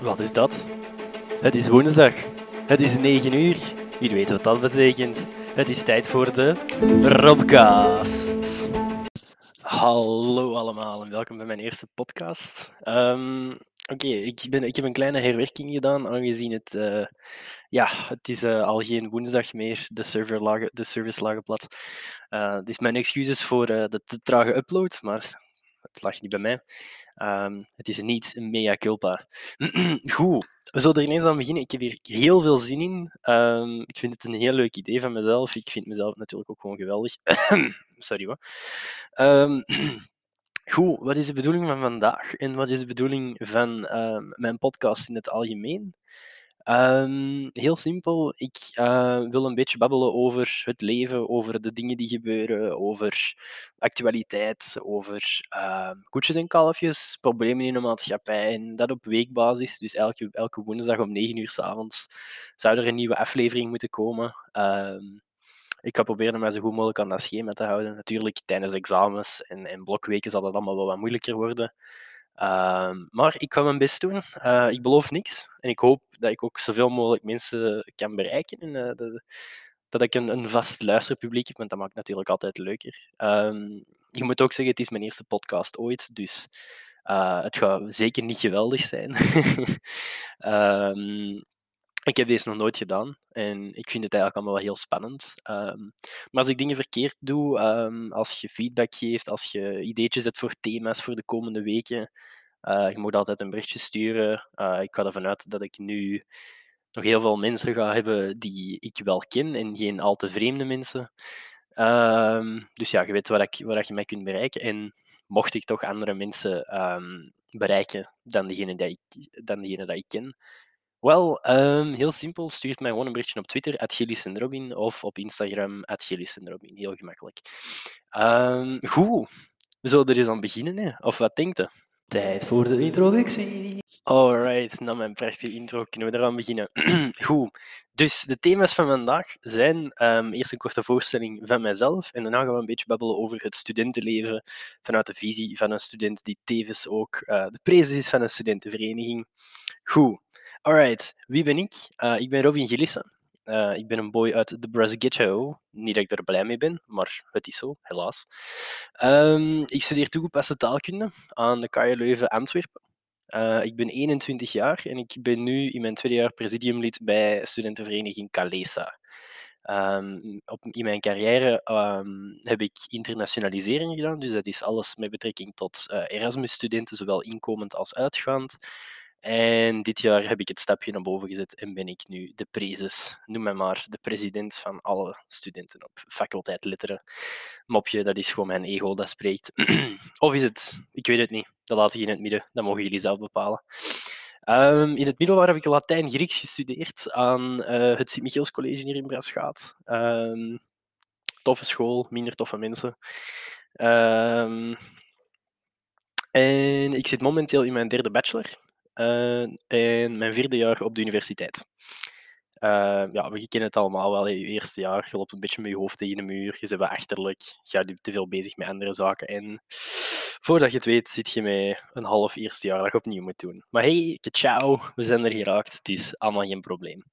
Wat is dat? Het is woensdag. Het is 9 uur. Wie weet wat dat betekent. Het is tijd voor de Robcast. Hallo allemaal en welkom bij mijn eerste podcast. Ehm, oké, ik ik, ik heb een kleine herwerking gedaan, aangezien het, uh, ja, het is uh, al geen woensdag meer, de, server lagen, de service lagen plat. Uh, dus mijn excuses voor de te trage upload, maar het lag niet bij mij. Um, het is niet een mea culpa. Goed, we zullen er ineens aan beginnen. Ik heb hier heel veel zin in. Um, ik vind het een heel leuk idee van mezelf. Ik vind mezelf natuurlijk ook gewoon geweldig. Sorry hoor. Um, goed, wat is de bedoeling van vandaag en wat is de bedoeling van mijn podcast in het algemeen? Um, heel simpel. Ik uh, wil een beetje babbelen over het leven, over de dingen die gebeuren, over actualiteit, over uh, koetjes en kalfjes, problemen in de maatschappij en dat op weekbasis. Dus elke, elke woensdag om 9 uur s avonds zou er een nieuwe aflevering moeten komen. Uh, ik ga proberen mij zo goed mogelijk aan dat schema te houden. Natuurlijk, tijdens examens en, en blokweken zal dat allemaal wel wat moeilijker worden. Ehm, maar ik ga mijn best doen. Uh, ik beloof niks. En ik hoop dat ik ook zoveel mogelijk mensen kan bereiken. En de, dat ik een, een, vast luisterpubliek heb, want dat maakt natuurlijk altijd leuker. Um, je moet ook zeggen, het is mijn eerste podcast ooit. Dus uh, het gaat zeker niet geweldig zijn. um, ik heb deze nog nooit gedaan en ik vind het eigenlijk allemaal wel heel spannend. Um, maar als ik dingen verkeerd doe, um, als je feedback geeft, als je ideetjes hebt voor thema's voor de komende weken, uh, je moet altijd een berichtje sturen. Uh, ik ga ervan uit dat ik nu nog heel veel mensen ga hebben die ik wel ken en geen al te vreemde mensen. Um, dus ja, je weet waar, ik, waar je mij kunt bereiken. En mocht ik toch andere mensen bereiken dan degene, die ik, dan degene dat ik ken, wel, um, heel simpel. Stuurt mij gewoon een berichtje op Twitter, Robin, of op Instagram, Robin. Heel gemakkelijk. Um, goed, we zullen er eens aan beginnen, hè? of wat denkt u? Tijd voor de introductie. Alright, na mijn prachtige intro kunnen we eraan beginnen. Goed, dus de thema's van vandaag zijn um, eerst een korte voorstelling van mijzelf en daarna gaan we een beetje babbelen over het studentenleven vanuit de visie van een student die tevens ook uh, de prezes is van een studentenvereniging. Goed, Alright, wie ben ik? Uh, ik ben Robin Gillissen. Uh, ik ben een boy uit de Ghetto. Niet dat ik er blij mee ben, maar het is zo, helaas. Um, ik studeer toegepaste taalkunde aan de KU Leuven Antwerpen. Uh, ik ben 21 jaar en ik ben nu in mijn tweede jaar presidiumlid bij studentenvereniging Calesa. Um, op, in mijn carrière um, heb ik internationalisering gedaan, dus dat is alles met betrekking tot Erasmus-studenten, zowel inkomend als uitgaand. En dit jaar heb ik het stapje naar boven gezet en ben ik nu de prezes, noem mij maar, de president van alle studenten op faculteit litteren. Mopje, dat is gewoon mijn ego dat spreekt. of is het? Ik weet het niet. Dat laat ik in het midden. Dat mogen jullie zelf bepalen. Um, in het middelbaar heb ik Latijn-Grieks gestudeerd aan uh, het Sint-Michiels College hier in Brasgaat. Um, toffe school, minder toffe mensen. Um, en ik zit momenteel in mijn derde bachelor. En mijn vierde jaar op de universiteit. Uh, ja, we kennen het allemaal wel. Je eerste jaar, loopt een beetje met je hoofd tegen de muur, je bent achterlijk, je bent te veel bezig met andere zaken. En voordat je het weet, zit je met een half eerste jaar dat je opnieuw moet doen. Maar hey, ciao, we zijn er geraakt, het is allemaal geen probleem.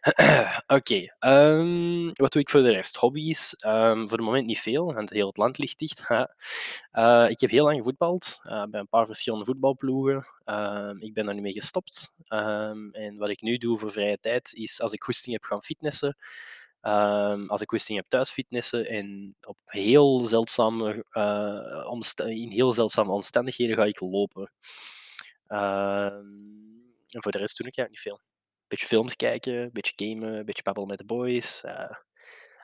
Oké, ehm, wat doe ik voor de rest? Hobby's? Um, voor het moment niet veel, want heel het land ligt dicht. uh, ik heb heel lang gevoetbald uh, bij een paar verschillende voetbalploegen. Uh, ik ben daar nu mee gestopt. en wat ik nu doe voor vrije tijd is als ik goesting heb gaan fitnessen. Als ik goesting heb thuis fitnessen en op heel zeldzame, in heel zeldzame omstandigheden ga ik lopen. en voor de rest doe ik eigenlijk niet veel beetje films kijken, een beetje gamen, een beetje babbelen met de boys. Uh,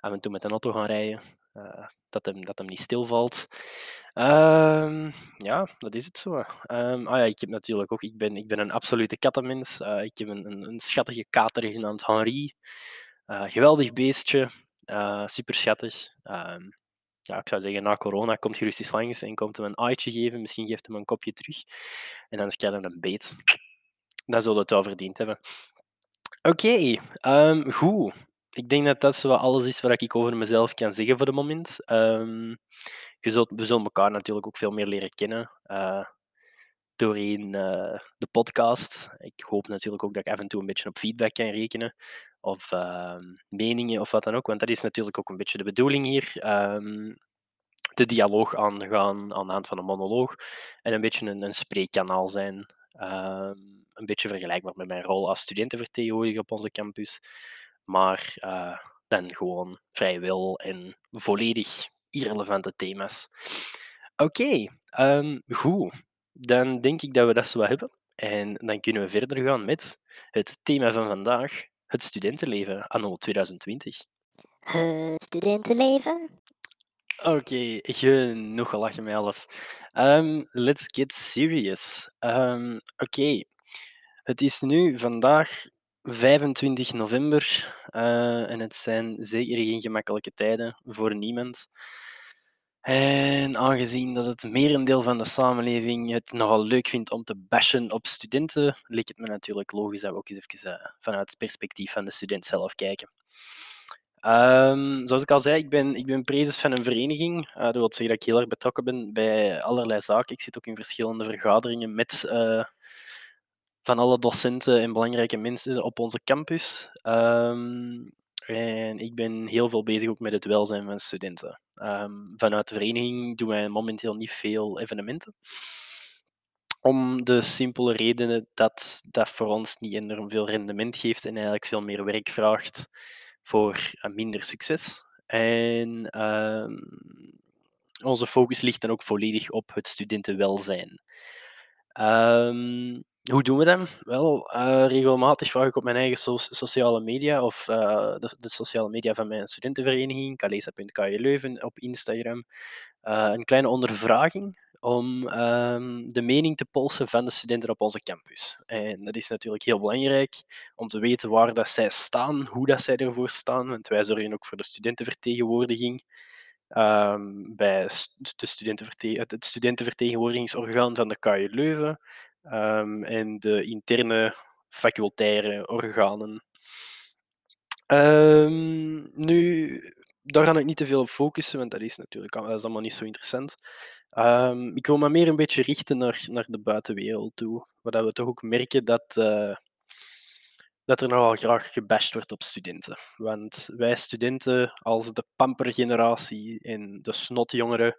af en toe met een auto gaan rijden. Uh, dat, hem, dat hem niet stilvalt. Uh, ja, dat is het zo. Ah ja, ik heb natuurlijk ook, ik ben, ik ben een absolute kattenmens. Uh, ik heb een, een, een, schattige kater genaamd Henri. Geweldig beestje. super schattig. Um, ja, ik zou zeggen, na corona komt gerust eens langs en komt hem een aaitje geven. Misschien geeft hem een kopje terug. En dan je een beet. Dat zullen het wel verdiend hebben. Oké, ehm, goed. Ik denk dat dat zo alles is wat ik over mezelf kan zeggen voor het moment. Zult, we zullen elkaar natuurlijk ook veel meer leren kennen. Uh, doorheen de podcast. Ik hoop natuurlijk ook dat ik af en toe een beetje op feedback kan rekenen. Of uh, meningen of wat dan ook. Want dat is natuurlijk ook een beetje de bedoeling hier. Um, de dialoog aangaan aan de hand van een monoloog. En een beetje een, een spreekkanaal zijn. Um, een beetje vergelijkbaar met mijn rol als studentenvertegenwoordiger op onze campus. Maar uh, dan gewoon vrijwel en volledig irrelevante thema's. Oké, goed. Dan denk ik dat we dat zo hebben. En dan kunnen we verder gaan met het thema van vandaag: het studentenleven anno 2020. Het studentenleven? Oké, okay, genoeg gelachen met alles. Um, let's get serious. Um, Oké, okay. het is nu vandaag 25 november uh, en het zijn zeker geen gemakkelijke tijden voor niemand. En aangezien dat het merendeel van de samenleving het nogal leuk vindt om te bashen op studenten, leek het me natuurlijk logisch dat we ook eens even uh, vanuit het perspectief van de student zelf kijken. Um, zoals ik al zei, ik ben, ik ben prezes van een vereniging. Uh, dat wil zeggen dat ik heel erg betrokken ben bij allerlei zaken. Ik zit ook in verschillende vergaderingen met uh, van alle docenten en belangrijke mensen op onze campus. Um, en ik ben heel veel bezig ook met het welzijn van studenten. Um, vanuit de vereniging doen wij momenteel niet veel evenementen. Om de simpele redenen dat dat voor ons niet enorm veel rendement geeft en eigenlijk veel meer werk vraagt voor minder succes. En um, onze focus ligt dan ook volledig op het studentenwelzijn. Um, hoe doen we dat? Wel, uh, regelmatig vraag ik op mijn eigen so sociale media of uh, de, sociale media van mijn studentenvereniging, kalesa.ku Leuven, op Instagram, uh, een kleine ondervraging om um, de mening te polsen van de studenten op onze campus. En dat is natuurlijk heel belangrijk om te weten waar dat zij staan, hoe dat zij ervoor staan, want wij zorgen ook voor de studentenvertegenwoordiging. Um, bij de studentenverte het studentenvertegenwoordigingsorgaan van de KU Leuven um, en de interne facultaire organen. Um, nu, daar ga ik niet te veel op focussen, want dat is natuurlijk dat is allemaal niet zo interessant. Um, ik wil me meer een beetje richten naar, naar de buitenwereld toe, waar we toch ook merken dat, uh, dat er nogal graag gebashed wordt op studenten. Want wij studenten, als de pampergeneratie en de snotjongeren,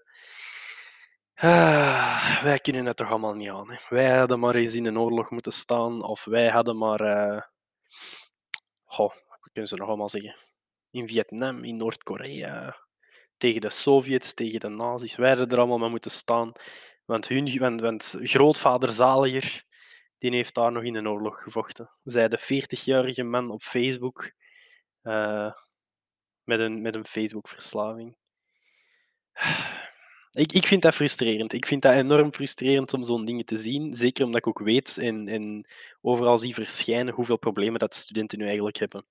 Ah, wij kunnen het toch allemaal niet aan. Wij hadden maar eens in een oorlog moeten staan, of wij hadden maar. Uh... Wat kunnen ze nog allemaal zeggen? In Vietnam, in Noord-Korea, tegen de Sovjets, tegen de nazi's. Wij hadden er allemaal maar moeten staan. Want, hun, want, want grootvader Zaliger, die heeft daar nog in een oorlog gevochten. Zij de 40-jarige man op Facebook uh, met een, met een Facebook-verslaving. Ik, ik vind dat frustrerend. Ik vind dat enorm frustrerend om zo'n dingen te zien. Zeker omdat ik ook weet en, en overal zie verschijnen hoeveel problemen dat studenten nu eigenlijk hebben.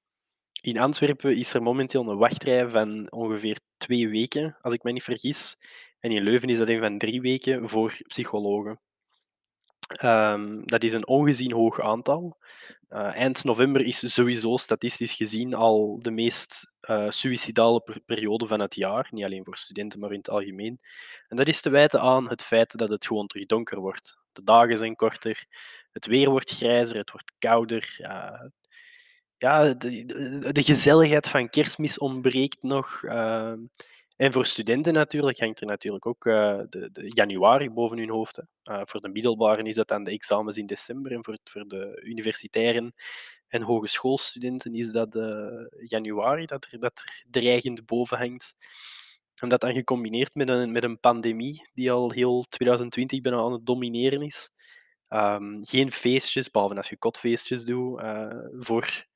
In Antwerpen is er momenteel een wachtrij van ongeveer twee weken, als ik me niet vergis. En in Leuven is dat een van drie weken voor psychologen. Um, dat is een ongezien hoog aantal. Uh, eind november is sowieso statistisch gezien al de meest uh, suïcidale per periode van het jaar. Niet alleen voor studenten, maar in het algemeen. En dat is te wijten aan het feit dat het gewoon terug donker wordt. De dagen zijn korter, het weer wordt grijzer, het wordt kouder. Uh, ja, de, de, de, gezelligheid van kerstmis ontbreekt nog. Ehm, en voor studenten natuurlijk hangt er natuurlijk ook uh, de, de, januari boven hun hoofd. Uh, voor de middelbaren is dat dan de examens in december en voor, voor de universitairen en hogeschoolstudenten is dat uh, januari dat er, dat dreigend boven hangt. En dat dan gecombineerd met een, met een pandemie die al heel 2020 bijna aan het domineren is. Um, geen feestjes, behalve als je kotfeestjes doet. voor,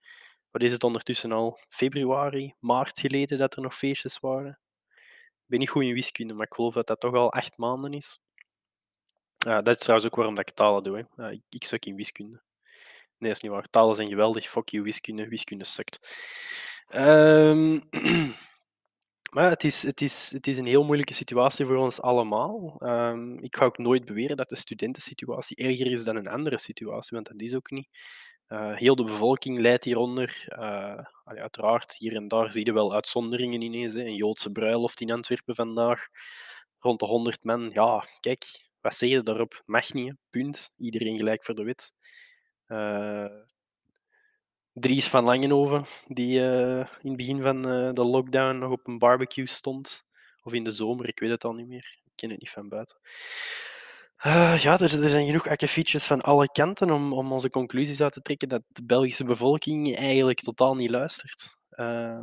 wat is het ondertussen al, februari, maart geleden dat er nog feestjes waren ben niet goed in wiskunde, maar ik geloof dat dat toch al acht maanden is. Dat is trouwens ook waarom dat ik talen doe. Hè. Ik, ik suk in wiskunde. Nee, dat is niet waar. Talen zijn geweldig. Fuck you, wiskunde. Wiskunde sukt. Um, maar het is, het, is, het is een heel moeilijke situatie voor ons allemaal. Um, ik ga ook nooit beweren dat de studentensituatie erger is dan een andere situatie, want dat is ook niet. Uh, heel de bevolking leidt hieronder. Uh, uiteraard, hier en daar zie je wel uitzonderingen ineens. Hè. Een Joodse bruiloft in Antwerpen vandaag, rond de 100 man. Ja, kijk, wat zeg je daarop? Mag niet, punt. Iedereen gelijk voor de wet. Eh, Dries van Langenhoven, die eh, in het begin van eh, de lockdown nog op een barbecue stond. Of in de zomer, ik weet het al niet meer. Ik ken het niet van buiten. Eh, ja, er, er zijn genoeg akkefietjes van alle kanten om, om onze conclusies uit te trekken dat de Belgische bevolking eigenlijk totaal niet luistert. Eh,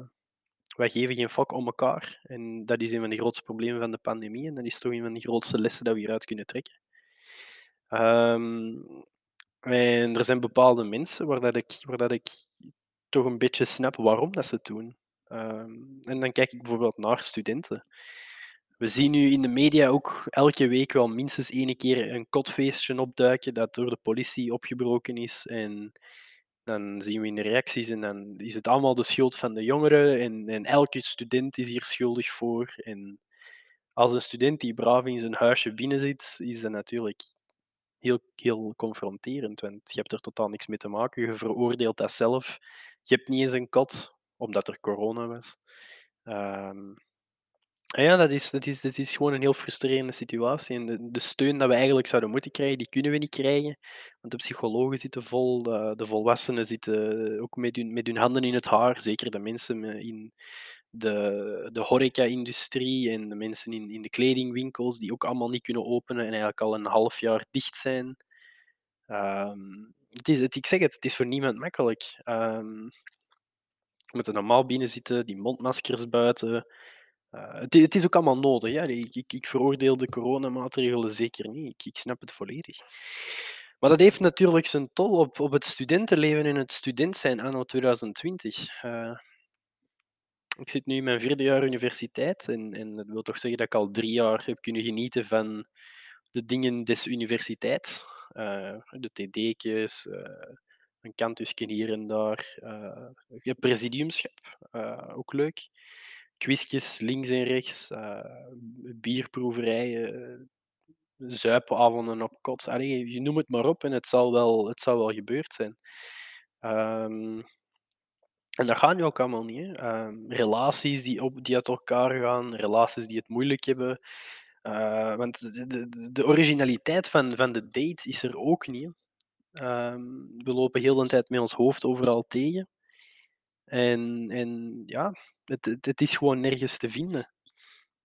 wij geven geen fuck om elkaar. En dat is een van de grootste problemen van de pandemie. En dat is toch een van de grootste lessen dat we hieruit kunnen trekken. Ehm, en er zijn bepaalde mensen waar, dat ik, waar dat ik toch een beetje snap waarom dat ze het doen. Ehm, en dan kijk ik bijvoorbeeld naar studenten. We zien nu in de media ook elke week wel minstens één keer een kotfeestje opduiken dat door de politie opgebroken is. En dan zien we in de reacties en dan is het allemaal de schuld van de jongeren en, en elke student is hier schuldig voor. En als een student die braaf in zijn huisje binnen zit, is dat natuurlijk heel, heel confronterend, want je hebt er totaal niks mee te maken. Je veroordeelt dat zelf. Je hebt niet eens een kot, omdat er corona was. En ja, dat is, dat, is, dat is gewoon een heel frustrerende situatie. En de, steun dat we eigenlijk zouden moeten krijgen, die kunnen we niet krijgen. Want de psychologen zitten vol, de, de volwassenen zitten ook met hun, met hun handen in het haar. Zeker de mensen me- in de, de horeca-industrie en de mensen in, in de kledingwinkels, die ook allemaal niet kunnen openen en eigenlijk al een half jaar dicht zijn. Ehm, het is, het, ik zeg het, het is voor niemand makkelijk. Ehm, we moeten normaal binnen zitten, die mondmaskers buiten. Eh, het, is ook allemaal nodig. Ik, ik, ik veroordeel de coronamaatregelen zeker niet. Ik, ik snap het volledig. Maar dat heeft natuurlijk zijn tol op, op het studentenleven en het student zijn anno 2020. Eh, ik zit nu in mijn vierde jaar universiteit en, en dat wil toch zeggen dat ik al drie jaar heb kunnen genieten van de dingen des universiteit. Eh, de TD'tjes, een kantusje hier en daar. je presidiumschap, ook leuk. Quizjes links en rechts, eh, bierproeverijen, zuipavonden op kot. Allee, je noem het maar op en het zal wel, het zal wel gebeurd zijn. Ehm, en dat gaat nu ook allemaal niet. Hè. Ehm, relaties die, op, die uit elkaar gaan, relaties die het moeilijk hebben. Eh, want de, de, de originaliteit van, van de date is er ook niet. Ehm, we lopen heel de tijd met ons hoofd overal tegen. En, en ja, het, het, is gewoon nergens te vinden.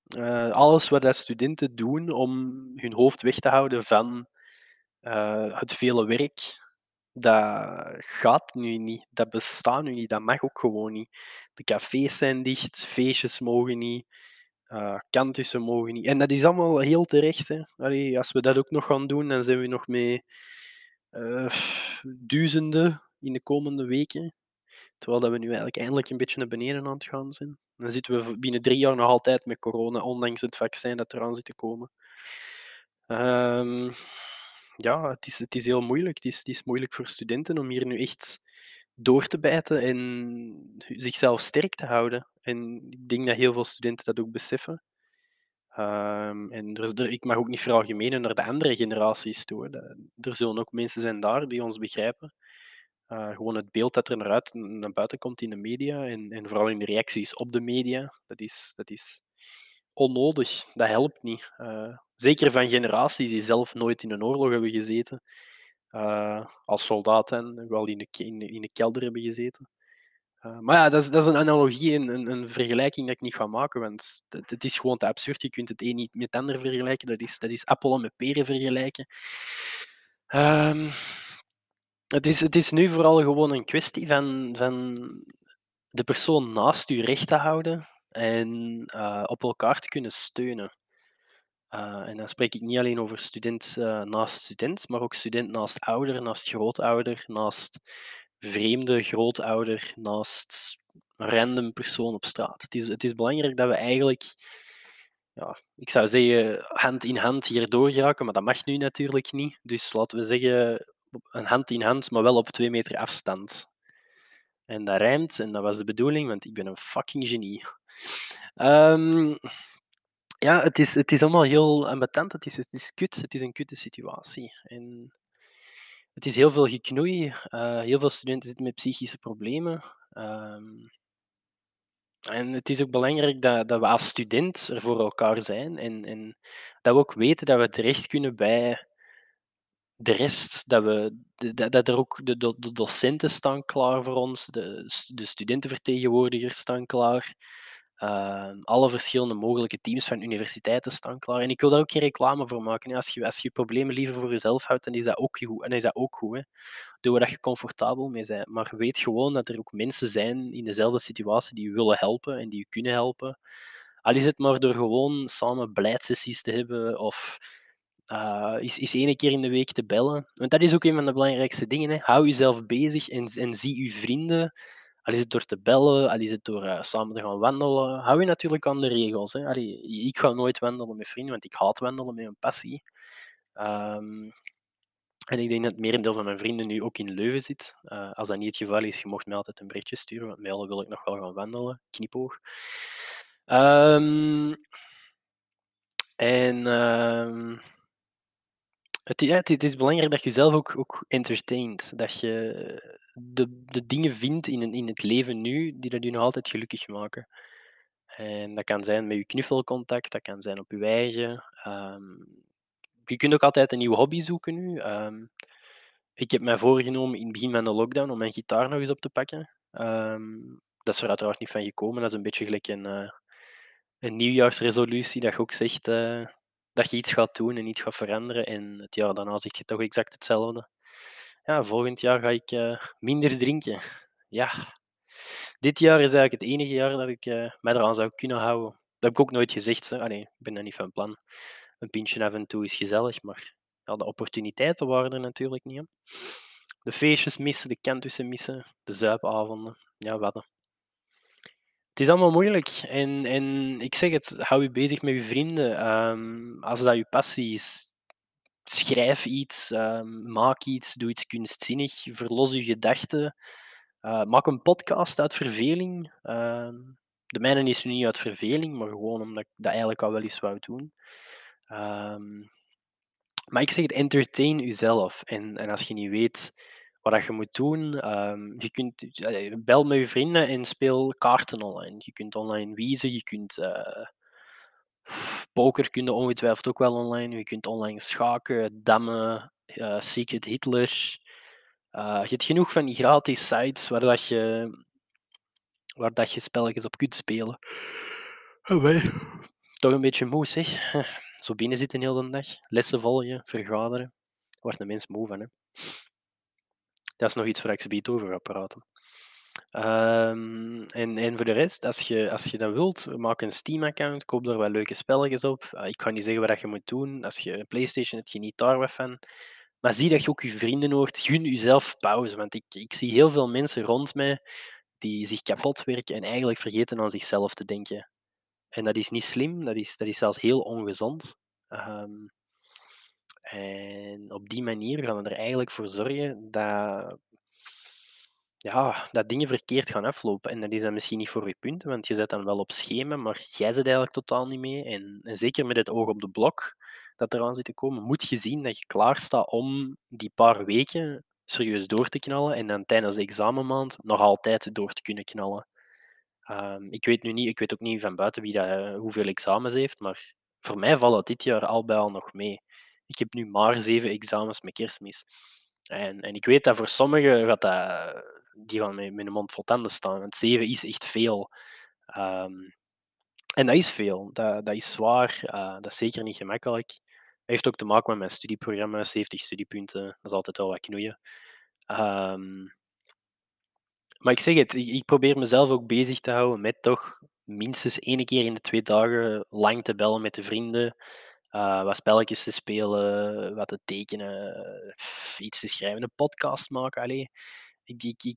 Eh, alles wat dat studenten doen om hun hoofd weg te houden van eh, het vele werk, dat gaat nu niet. Dat bestaat nu niet. Dat mag ook gewoon niet. De cafés zijn dicht, feestjes mogen niet, eh kantussen mogen niet. En dat is allemaal heel terecht. Hè. Als we dat ook nog gaan doen, dan zijn we nog met eh, duizenden in de komende weken. Terwijl dat we nu eigenlijk eindelijk een beetje naar beneden aan het gaan zijn. Dan zitten we binnen drie jaar nog altijd met corona, ondanks het vaccin dat eraan zit te komen. Ehm, ja, het is, het is heel moeilijk. Het is, het is moeilijk voor studenten om hier nu echt door te bijten en zichzelf sterk te houden. En ik denk dat heel veel studenten dat ook beseffen. Ehm, en er, ik mag ook niet veralgemenen naar de andere generaties toe. Er zullen ook mensen zijn daar die ons begrijpen. Eh, gewoon het beeld dat er naar, uit, naar buiten komt in de media en, en vooral in de reacties op de media, dat is, dat is onnodig. Dat helpt niet. Eh, zeker van generaties die zelf nooit in een oorlog hebben gezeten, eh, als soldaat en wel in de, in, de, kelder hebben gezeten. Maar ja, dat is, dat is een analogie en een, een vergelijking dat ik niet ga maken, want het, is gewoon te absurd. Je kunt het een niet met het ander vergelijken. Dat is, dat is appelen met peren vergelijken. Ehm, het, is, het is nu vooral gewoon een kwestie van, van de persoon naast u recht te houden en eh, op elkaar te kunnen steunen. Uh, en dan spreek ik niet alleen over student uh, naast student, maar ook student naast ouder, naast grootouder, naast vreemde grootouder, naast random persoon op straat. Het is, het is belangrijk dat we eigenlijk, ja, ik zou zeggen, hand in hand hier doorgeraken, maar dat mag nu natuurlijk niet. Dus laten we zeggen, een hand in hand, maar wel op twee meter afstand. En dat rijmt, en dat was de bedoeling, want ik ben een fucking genie. Um, ja, het is, het is allemaal heel ambetant. Het is, het is kut. Het is een kutte situatie. En het is heel veel geknoei. Uh, heel veel studenten zitten met psychische problemen. Um, En het is ook belangrijk dat, dat we als student er voor elkaar zijn en, en dat we ook weten dat we terecht kunnen bij de rest. Dat, we, dat, dat er ook de, de, docenten staan klaar voor ons, de, de studentenvertegenwoordigers staan klaar. Ehm, alle verschillende mogelijke teams van universiteiten staan klaar. En ik wil daar ook geen reclame voor maken. Als, je, als je problemen liever voor jezelf houdt, dan is dat ook goed. En is dat ook goed. Hè. Doe waar je comfortabel mee bent. Maar weet gewoon dat er ook mensen zijn in dezelfde situatie die je willen helpen en die je kunnen helpen. Al is het maar door gewoon samen beleidsessies te hebben of uh, is, is keer in de week te bellen. Want dat is ook een van de belangrijkste dingen. Hè. Hou jezelf bezig en, zie je vrienden. Al is het door te bellen, al is het door uh, samen te gaan wandelen. Hou je natuurlijk aan de regels. Hè. Ik ga nooit wandelen met vrienden, want ik haat wandelen met een passie. Um, en ik denk dat het merendeel van mijn vrienden nu ook in Leuven zit. Uh, als dat niet het geval is, je mocht mij altijd een berichtje sturen, want mij wil ik nog wel gaan wandelen. Knipoog. Um, en um, het, het, is belangrijk dat je zelf ook, ook entertaint. Dat je de, de dingen vindt in, in het leven nu die dat je nog altijd gelukkig maken. En dat kan zijn met je knuffelcontact, dat kan zijn op je eigen. Um, je kunt ook altijd een nieuwe hobby zoeken nu. Um, ik heb mij voorgenomen in het begin van de lockdown om mijn gitaar nog eens op te pakken. Um, dat is er uiteraard niet van gekomen. Dat is een beetje gelijk een, uh, een nieuwjaarsresolutie dat je ook zegt uh, dat je iets gaat doen en iets gaat veranderen. En het jaar daarna zeg je toch exact hetzelfde. Ja, volgend jaar ga ik uh, minder drinken. Ja, dit jaar is eigenlijk het enige jaar dat ik mij eraan zou kunnen houden. Dat heb ik ook nooit gezegd. Hè. Allee, ik ben daar niet van plan. Een pintje af en toe is gezellig, maar ja, de opportuniteiten waren er natuurlijk niet. De feestjes missen, de kantussen missen, de zuipavonden. Ja, wat. Het is allemaal moeilijk. En, en ik zeg het, hou je bezig met je vrienden. Um, als dat je passie is, schrijf iets, um, maak iets, doe iets kunstzinnig, verlos je gedachten. Uh, maak een podcast uit verveling. Uh, de mijne is nu niet uit verveling, maar gewoon omdat ik dat eigenlijk al wel eens wou doen. Maar ik zeg het, entertain jezelf. En, en als je niet weet wat je moet doen, um, je kunt bel met je vrienden en speel kaarten online. Je kunt online wiezen, je kunt uh, poker kun je ongetwijfeld ook wel online. Je kunt online schaken, dammen, uh, Secret Hitler. Uh, je hebt genoeg van die gratis sites waar, dat je, waar dat je spelletjes op kunt spelen. Oh, wij. Toch een beetje moe, zeg. Zo binnen zitten heel de dag. Lessen volgen, vergaderen. Daar wordt een mens moe van, hè. Dat is nog iets waar ik ze over ga praten. Um, en, en voor de rest, als je, als je dat wilt, maak een Steam-account, koop er wat leuke spelletjes op. Uh, ik ga niet zeggen wat je moet doen. Als je een PlayStation hebt, geniet daar wat van. Maar zie dat je ook je vrienden hoort. Gun jezelf pauze. Want ik, ik zie heel veel mensen rond mij die zich kapot werken en eigenlijk vergeten aan zichzelf te denken. En dat is niet slim, dat is, dat is zelfs heel ongezond. Um, en op die manier gaan we er eigenlijk voor zorgen dat, ja, dat dingen verkeerd gaan aflopen. En dat is dan misschien niet voor je punt, want je zet dan wel op schema, maar jij zit eigenlijk totaal niet mee. En, zeker met het oog op de blok dat eraan zit te komen, moet je zien dat je klaar staat om die paar weken serieus door te knallen en dan tijdens de examenmaand nog altijd door te kunnen knallen. Um, ik weet nu niet, ik weet ook niet van buiten wie dat, hoeveel examens heeft, maar voor mij valt het dit jaar al bij al nog mee. Ik heb nu maar zeven examens met kerstmis. En, en ik weet dat voor sommigen gaat dat, die gaan met, een mond vol tanden staan, want zeven is echt veel. Um, en dat is veel, dat, dat is zwaar, uh, dat is zeker niet gemakkelijk. Dat heeft ook te maken met mijn studieprogramma, 70 studiepunten, dat is altijd wel wat knoeien. Um, maar ik zeg het, ik, probeer mezelf ook bezig te houden met toch minstens één keer in de twee dagen lang te bellen met de vrienden. Uh, wat spelletjes te spelen, wat te tekenen, iets te schrijven, een podcast maken. Allee. Ik, ik,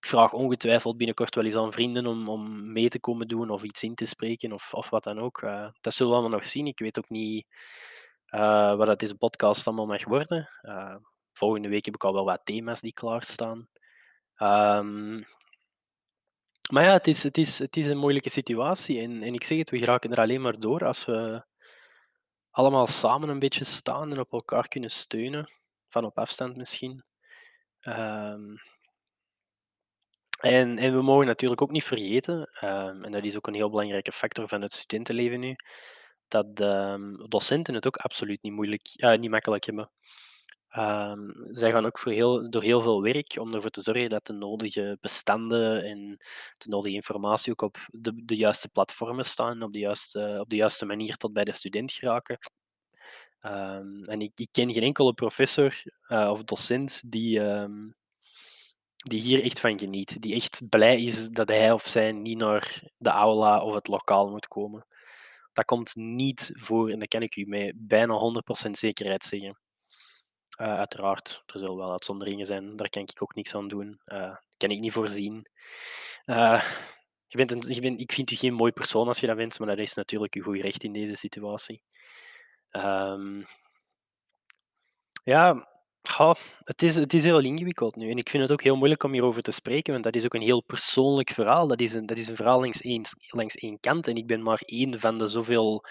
vraag ongetwijfeld binnenkort wel eens aan vrienden om, om mee te komen doen of iets in te spreken of, of wat dan ook. Uh, dat zullen we allemaal nog zien. Ik weet ook niet uh, wat dat deze podcast allemaal mag worden. volgende week heb ik al wel wat thema's die klaarstaan. Um, maar ja, het is, het, is, het is een moeilijke situatie. En, en ik zeg het, we geraken er alleen maar door als we allemaal samen een beetje staan en op elkaar kunnen steunen. Van op afstand misschien. Um, En, en we mogen natuurlijk ook niet vergeten, ehm, en dat is ook een heel belangrijke factor van het studentenleven nu, dat ehm, docenten het ook absoluut niet, moeilijk, eh, niet makkelijk hebben. Ehm, zij gaan ook voor heel, door heel veel werk om ervoor te zorgen dat de nodige bestanden en de nodige informatie ook op de, de juiste platformen staan, op de juiste, op de juiste manier tot bij de student geraken. Ehm, en ik, ik ken geen enkele professor eh, of docent die, ehm, die hier echt van geniet. Die echt blij is dat hij of zij niet naar de aula of het lokaal moet komen. Dat komt niet voor en dat kan ik u met bijna 100% zekerheid zeggen. Uh, uiteraard, er zullen wel uitzonderingen zijn, daar kan ik ook niks aan doen. Uh, kan ik niet voorzien. Bent, ik vind u geen mooi persoon als je dat bent, maar dat is natuurlijk uw goed recht in deze situatie. Um, ja, het, is, het is heel ingewikkeld nu. En ik vind het ook heel moeilijk om hierover te spreken, want dat is ook een heel persoonlijk verhaal. Dat is een, dat is een verhaal langs één, langs één kant. En ik ben maar één van de zoveel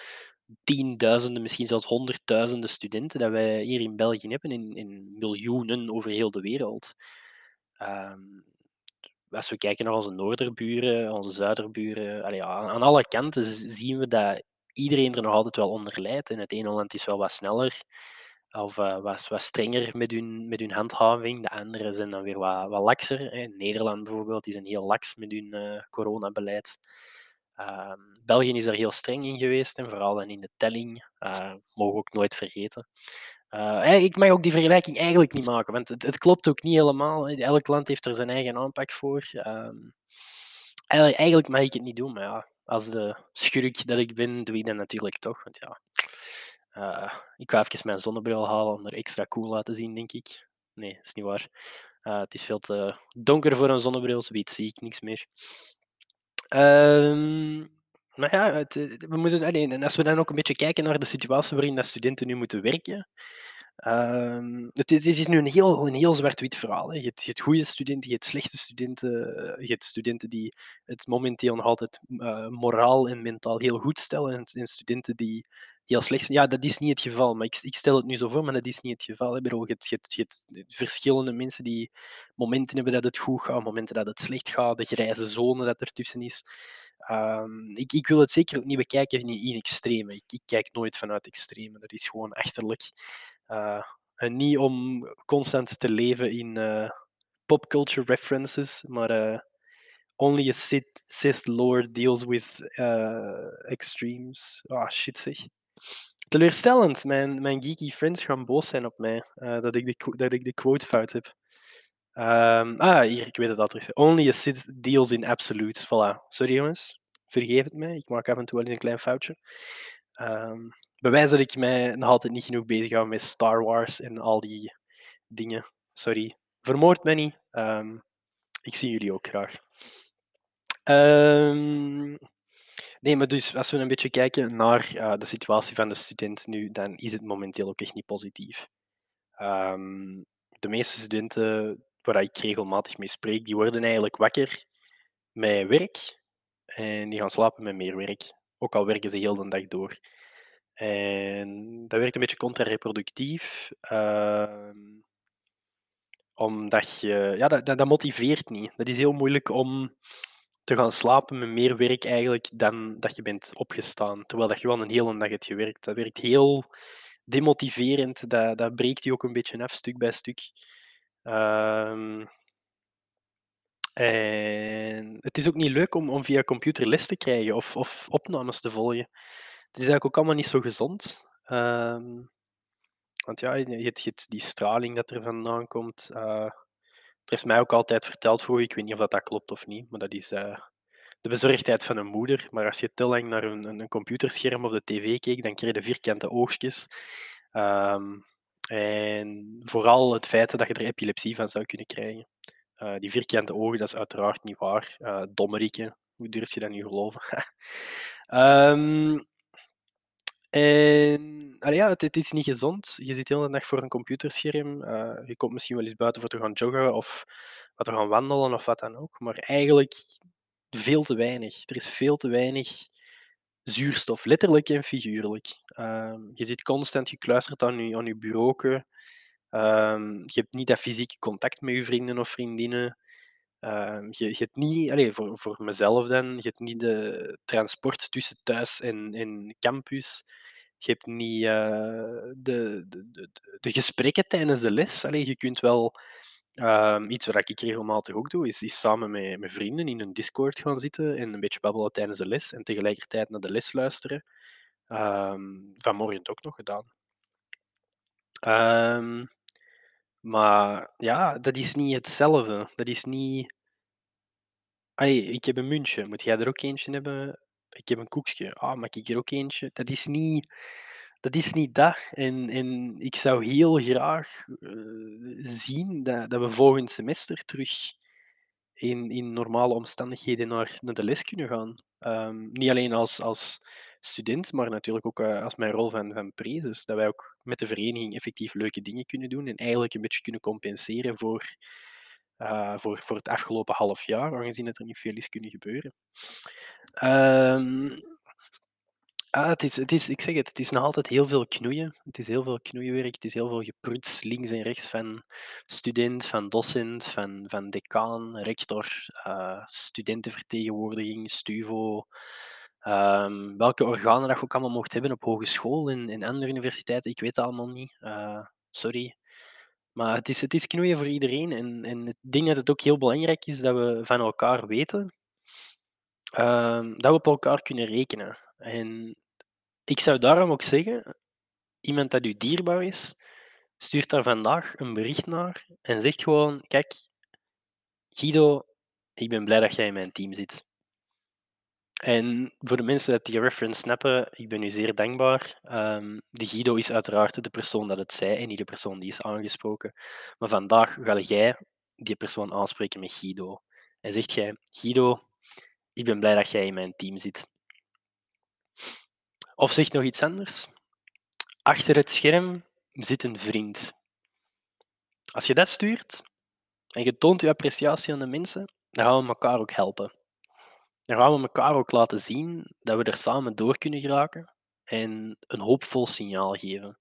tienduizenden, misschien zelfs honderdduizenden studenten dat wij hier in België hebben, in, in miljoenen over heel de wereld. Um, als we kijken naar onze noorderburen, onze zuiderburen, aan, aan alle kanten zien we dat iedereen er nog altijd wel onder lijdt. En het ene land is wel wat sneller of uh, wat, wat strenger met hun, met hun handhaving. De andere zijn dan weer wat, wat lakser. Nederland bijvoorbeeld is een heel laks met hun uh, coronabeleid. Uh, België is er heel streng in geweest, en vooral in de telling. Uh, mogen we ook nooit vergeten. Uh, ik mag ook die vergelijking eigenlijk niet maken, want het, het, klopt ook niet helemaal. Elk land heeft er zijn eigen aanpak voor. Eigenlijk, eigenlijk, mag ik het niet doen, maar ja, als de schurk dat ik ben, doe ik dat natuurlijk toch. Want ja, ik ga even mijn zonnebril halen om er extra cool uit te zien, denk ik. Nee, is niet waar. Het is veel te donker voor een zonnebril, zoiets zie ik niks meer. Um, maar ja, we moeten, en als we dan ook een beetje kijken naar de situatie waarin dat studenten nu moeten werken. Uh, het, is, is, nu een heel, een heel zwart-wit verhaal. Hè. Je, hebt, goede studenten, je hebt slechte studenten. Je hebt studenten die het momenteel nog altijd uh, moraal en mentaal heel goed stellen. En, en studenten die heel slecht. Ja, dat is niet het geval. Maar ik, ik, stel het nu zo voor, maar dat is niet het geval. Hè. Je, hebt, verschillende mensen die momenten hebben dat het goed gaat, momenten dat het slecht gaat, de grijze zone dat ertussen is. Um, ik, ik, wil het zeker ook niet bekijken in, in extreme. Ik, ik, kijk nooit vanuit extreme. Dat is gewoon achterlijk. Uh, en niet om constant te leven in uh, popculture references, maar uh, only a Sith, Sith Lord deals with extremes. Ah, oh, shit zeg. Teleurstellend. Mijn, mijn geeky friends gaan boos zijn op mij dat, ik de, dat ik de quote fout heb. Um, ah, hier, ik weet het adres. Only a Sith deals in absolute. Voilà. Sorry jongens, vergeef het mij. Ik maak af en toe wel eens een klein foutje. Um, bewijs dat ik mij nog altijd niet genoeg bezig hou met Star Wars en al die dingen. Sorry. Vermoord mij niet. Um, ik zie jullie ook graag. Nee, maar dus als we een beetje kijken naar uh, de situatie van de student nu, dan is het momenteel ook echt niet positief. de meeste studenten waar ik regelmatig mee spreek, die worden eigenlijk wakker met werk en die gaan slapen met meer werk. Ook al werken ze heel de dag door. En dat werkt een beetje contrareproductief. Uh, omdat je, ja, dat, dat, motiveert niet. Dat is heel moeilijk om te gaan slapen met meer werk eigenlijk dan dat je bent opgestaan. Terwijl dat je wel een hele dag hebt gewerkt. Dat werkt heel demotiverend. Dat, dat breekt je ook een beetje af, stuk bij stuk. Um, en het is ook niet leuk om, om via computer les te krijgen of, of opnames te volgen. Het is eigenlijk ook allemaal niet zo gezond. Um, want ja, je hebt, die straling dat er vandaan komt. Uh, er is mij ook altijd verteld voor, ik weet niet of dat, dat klopt of niet, maar dat is uh, de bezorgdheid van een moeder. Maar als je te lang naar een, een computerscherm of de tv keek, dan kreeg je vierkante oogjes. Um, en vooral het feit dat je er epilepsie van zou kunnen krijgen. Uh, die vierkante ogen, dat is uiteraard niet waar. Uh, hoe durf je dat nu geloven? um, en ja, het, is niet gezond. Je zit de hele dag voor een computerscherm. Uh, je komt misschien wel eens buiten voor te gaan joggen of wat te gaan wandelen of wat dan ook. Maar eigenlijk veel te weinig. Er is veel te weinig zuurstof, letterlijk en figuurlijk. Um, je zit constant gekluisterd aan je, aan je bureau. Um, je hebt niet dat fysieke contact met je vrienden of vriendinnen. Ehm, je, je hebt niet, allee, voor, voor mezelf dan, je hebt niet de transport tussen thuis en, en campus. Je hebt niet eh, de, de, de, de gesprekken tijdens de les. Allee, je kunt wel ehm, iets wat ik regelmatig ook doe, is, is samen met, met vrienden in een Discord gaan zitten en een beetje babbelen tijdens de les en tegelijkertijd naar de les luisteren. Ehm, vanmorgen ook nog gedaan. Ehm, maar ja, dat is niet hetzelfde. Dat is niet. Allee, ik heb een muntje. Moet jij er ook eentje hebben? Ik heb een koekje. Ah, mag ik er ook eentje? Dat is niet dat. Is niet dat. En, en ik zou heel graag uh, zien dat, dat we volgend semester terug in, in normale omstandigheden naar, naar de les kunnen gaan. Um, niet alleen als, als student, maar natuurlijk ook uh, als mijn rol van, van prezes. Dat wij ook met de vereniging effectief leuke dingen kunnen doen en eigenlijk een beetje kunnen compenseren voor, uh, voor, voor het afgelopen half jaar, aangezien het er niet veel is kunnen gebeuren. Um, Ah, het is, het is, ik zeg het, het is nog altijd heel veel knoeien. Het is heel veel knoeienwerk, het is heel veel gepruts links en rechts van student, van docent, van, van decaan, rector, uh, studentenvertegenwoordiging, STUVO. Um, welke organen dat je ook allemaal mocht hebben op hogeschool en, en andere universiteiten, ik weet het allemaal niet. Uh, sorry. Maar het is, het is knoeien voor iedereen. En, en ik denk dat het ook heel belangrijk is dat we van elkaar weten um, dat we op elkaar kunnen rekenen. En ik zou daarom ook zeggen, iemand dat u dierbaar is, stuurt daar vandaag een bericht naar en zegt gewoon, kijk, Guido, ik ben blij dat jij in mijn team zit. En voor de mensen dat die reference snappen, ik ben u zeer dankbaar. Um, de Guido is uiteraard de persoon dat het zei en niet de persoon die is aangesproken. Maar vandaag ga jij die persoon aanspreken met Guido. En zegt jij, Guido, ik ben blij dat jij in mijn team zit. Of zeg nog iets anders. Achter het scherm zit een vriend. Als je dat stuurt en je toont je appreciatie aan de mensen, dan gaan we elkaar ook helpen. Dan gaan we elkaar ook laten zien dat we er samen door kunnen geraken en een hoopvol signaal geven.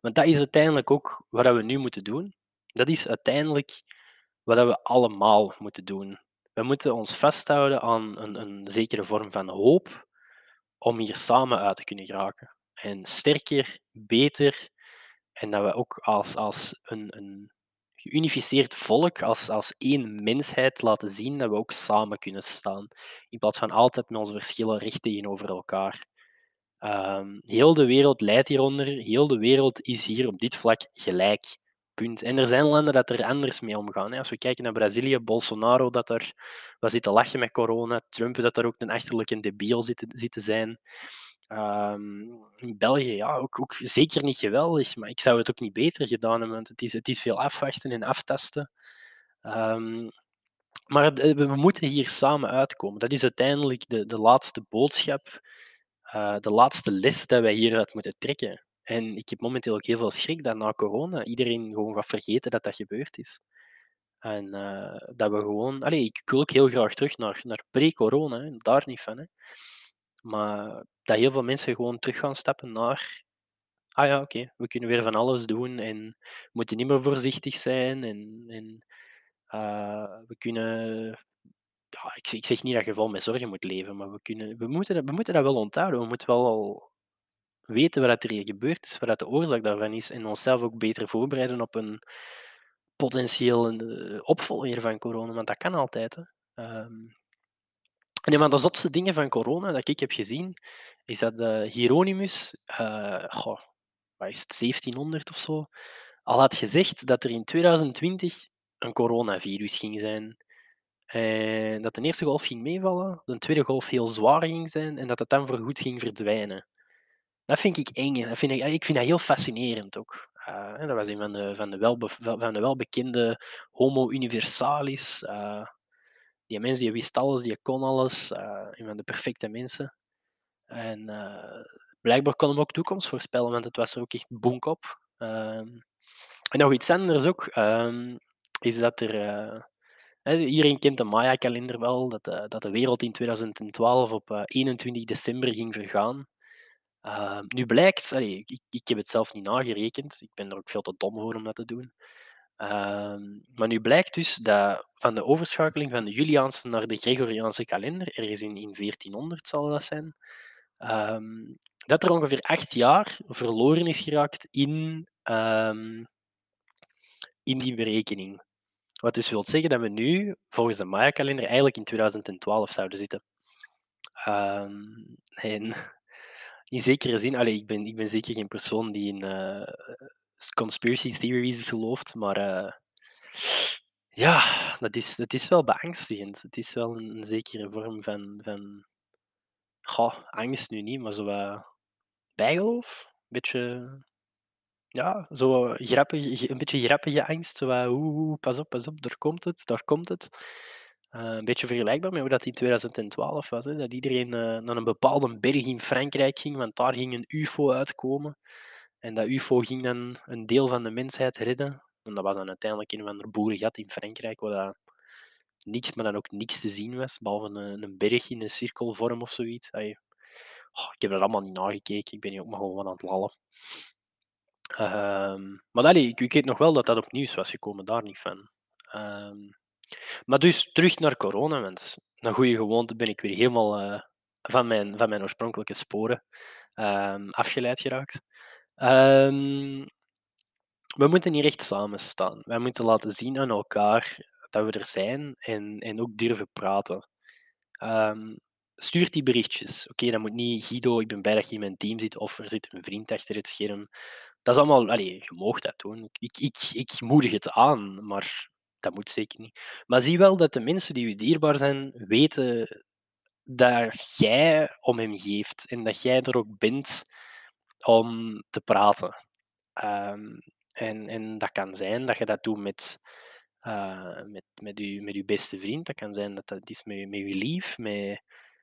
Want dat is uiteindelijk ook wat we nu moeten doen. Dat is uiteindelijk wat we allemaal moeten doen. We moeten ons vasthouden aan een, een zekere vorm van hoop om hier samen uit te kunnen geraken. En sterker, beter, en dat we ook als, als een, een geunificeerd volk, als, als één mensheid laten zien dat we ook samen kunnen staan. In plaats van altijd met onze verschillen recht tegenover elkaar. Um, heel de wereld leidt hieronder, heel de wereld is hier op dit vlak gelijk. En er zijn landen dat er anders mee omgaan. Hè. Als we kijken naar Brazilië, Bolsonaro dat er zit te lachen met corona, Trump dat er ook een achterlijke debiel zit, te zijn. Um, in België, ja, ook, ook, zeker niet geweldig, maar ik zou het ook niet beter gedaan hebben, want het is, het is veel afwachten en aftasten. Um, maar we moeten hier samen uitkomen. Dat is uiteindelijk de, de laatste boodschap, uh, de laatste les dat wij hieruit moeten trekken. En ik heb momenteel ook heel veel schrik dat na corona iedereen gewoon gaat vergeten dat dat gebeurd is. En uh, dat we gewoon... Allee, ik wil ook heel graag terug naar, naar pre-corona, daar niet van. Hè. Maar dat heel veel mensen gewoon terug gaan stappen naar... Ah ja, oké, we kunnen weer van alles doen en we moeten niet meer voorzichtig zijn. En, en uh, we kunnen... Ja, ik, ik zeg niet dat je vol met zorgen moet leven, maar we, kunnen, we, moeten, we moeten dat wel onthouden. We moeten wel al weten wat er hier gebeurt is, wat de oorzaak daarvan is en onszelf ook beter voorbereiden op een potentieel uh, opvolger van corona, want dat kan altijd. Hè. En een van de zotste dingen van corona dat ik heb gezien, is dat uh, Hieronymus, uh, is het, 1700 of zo, al had gezegd dat er in 2020 een coronavirus ging zijn. En dat de eerste golf ging meevallen, de tweede golf heel zwaar ging zijn en dat het dan voorgoed ging verdwijnen. Dat vind ik eng. Dat vind ik, ik vind dat heel fascinerend ook. Uh, dat was een van de, van de, welbe, van de welbekende Homo universalis. Uh, die mens die wist alles, die kon alles. Uh, een van de perfecte mensen. En blijkbaar kon hem ook toekomst voorspellen, want het was ook echt bonk op. Ehm, en nog iets anders ook, um, is dat er... Iedereen kent de Maya-kalender wel, dat, dat de wereld in 2012 op 21 december ging vergaan. Uh, nu blijkt, ik, ik, heb het zelf niet nagerekend, ik ben er ook veel te dom voor om dat te doen. Ehm, maar nu blijkt dus dat van de overschakeling van de Juliaanse naar de Gregoriaanse kalender, ergens in, in 1400 zal dat zijn, ehm, dat er ongeveer acht jaar verloren is geraakt in, ehm, in die berekening. Wat dus wil zeggen dat we nu, volgens de Maya-kalender, eigenlijk in 2012 zouden zitten. Ehm, en in zekere zin, allee, ik, ben, ik ben zeker geen persoon die in eh, conspiracy theories gelooft, maar eh, ja, dat is, dat is wel beangstigend. Het is wel een, zekere vorm van, van goh, angst nu niet, maar zo wat bijgeloof. Een beetje, ja, zo grappig, een beetje grappige angst. Zo oeh, pas op, pas op, daar komt het, daar komt het. Eh, een beetje vergelijkbaar met hoe dat in 2012 was. Hè, dat iedereen eh, naar een bepaalde berg in Frankrijk ging, want daar ging een UFO uitkomen. En dat UFO ging dan een deel van de mensheid redden. En dat was dan uiteindelijk een of ander boerengat in Frankrijk, waar dat niks, maar dan ook niks te zien was, behalve een, een berg in een cirkelvorm of zoiets. Oh, ik heb er allemaal niet nagekeken, ik ben hier ook maar gewoon aan het lallen. Ehm, maar allee, ik, ik weet nog wel dat dat op nieuws was gekomen, daar niet van. Ehm, maar dus terug naar corona, want een goede gewoonte ben ik weer helemaal uh, van, mijn, van mijn oorspronkelijke sporen um, afgeleid geraakt. Um, we moeten hier echt samen staan. Wij moeten laten zien aan elkaar dat we er zijn en, en ook durven praten. Um, stuur die berichtjes. Oké, dat moet niet Guido, ik ben blij dat je in mijn team zit, of er zit een vriend achter het scherm. Dat is allemaal, allee, je mag dat doen. Ik, ik, ik moedig het aan, maar dat moet zeker niet. Maar zie wel dat de mensen die u dierbaar zijn, weten dat jij om hem geeft en dat jij er ook bent om te praten. Um, en, en dat kan zijn dat je dat doet met, uh, met, met, je, met beste vriend. Dat kan zijn dat dat is met, met je lief, met,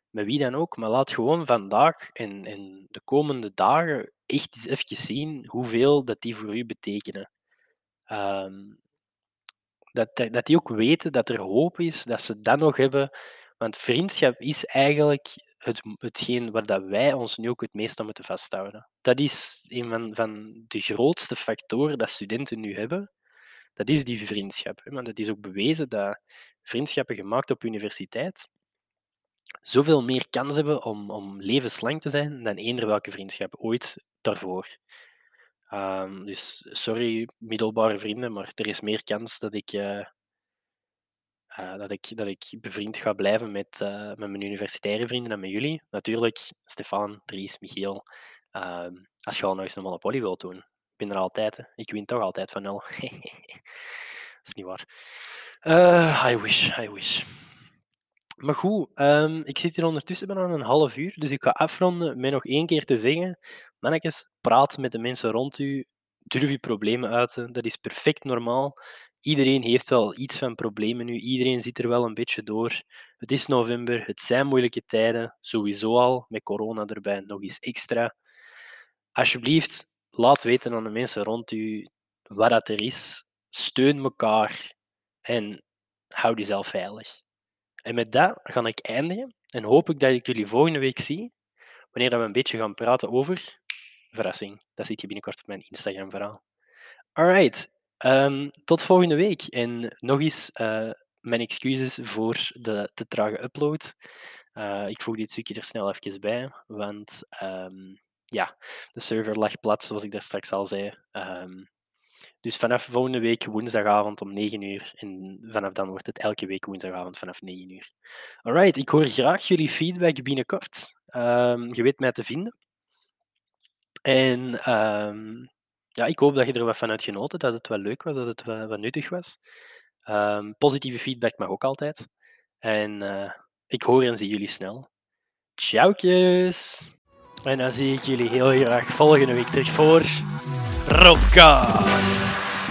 met wie dan ook. Maar laat gewoon vandaag en, en de komende dagen echt eens even zien hoeveel dat die voor u betekenen. Um, dat, dat die ook weten dat er hoop is, dat ze dat nog hebben. Want vriendschap is eigenlijk het, hetgeen waar dat wij ons nu ook het meest aan moeten vasthouden. Dat is een van, van de grootste factoren dat studenten nu hebben. Dat is die vriendschap. Want het is ook bewezen dat vriendschappen gemaakt op universiteit zoveel meer kans hebben om, om levenslang te zijn dan eender welke vriendschap ooit daarvoor. Um, dus sorry, middelbare vrienden, maar er is meer kans dat ik, uh, uh, dat ik, dat ik bevriend ga blijven met, uh, met mijn universitaire vrienden dan met jullie. Natuurlijk, Stefan, Dries, Michiel. als je al nog eens een Monopoly wilt doen, ik ben er altijd. Ik win toch altijd van nul. dat is niet waar. I wish, I wish. Maar goed, um, ik zit hier ondertussen bijna een half uur, dus ik ga afronden met nog één keer te zeggen, mannetjes, praat met de mensen rond u, durf je problemen uiten, dat is perfect normaal. Iedereen heeft wel iets van problemen nu, iedereen zit er wel een beetje door. Het is november, het zijn moeilijke tijden, sowieso al, met corona erbij nog eens extra. Alsjeblieft, laat weten aan de mensen rond u wat dat er is, steun elkaar en hou jezelf veilig. En met dat ga ik eindigen en hoop ik dat ik jullie volgende week zie, wanneer we een beetje gaan praten over verrassing. Dat zit je binnenkort op mijn Instagram-verhaal. Alright, um, tot volgende week. En nog eens uh, mijn excuses voor de te trage upload. Uh, ik voeg dit stukje er snel even bij, want um, ja, de server lag plat, zoals ik daar straks al zei. Um, dus vanaf volgende week woensdagavond om 9 uur. En vanaf dan wordt het elke week woensdagavond vanaf 9 uur. Alright, ik hoor graag jullie feedback binnenkort. Je weet mij te vinden. En ehm, ja, ik hoop dat je er wat van hebt genoten, dat het wel leuk was, dat het wel nuttig was. Ehm, positieve feedback mag ook altijd. En eh, ik hoor en zie jullie snel. Tjoukjes! En dan zie ik jullie heel graag volgende week terug voor Rockast.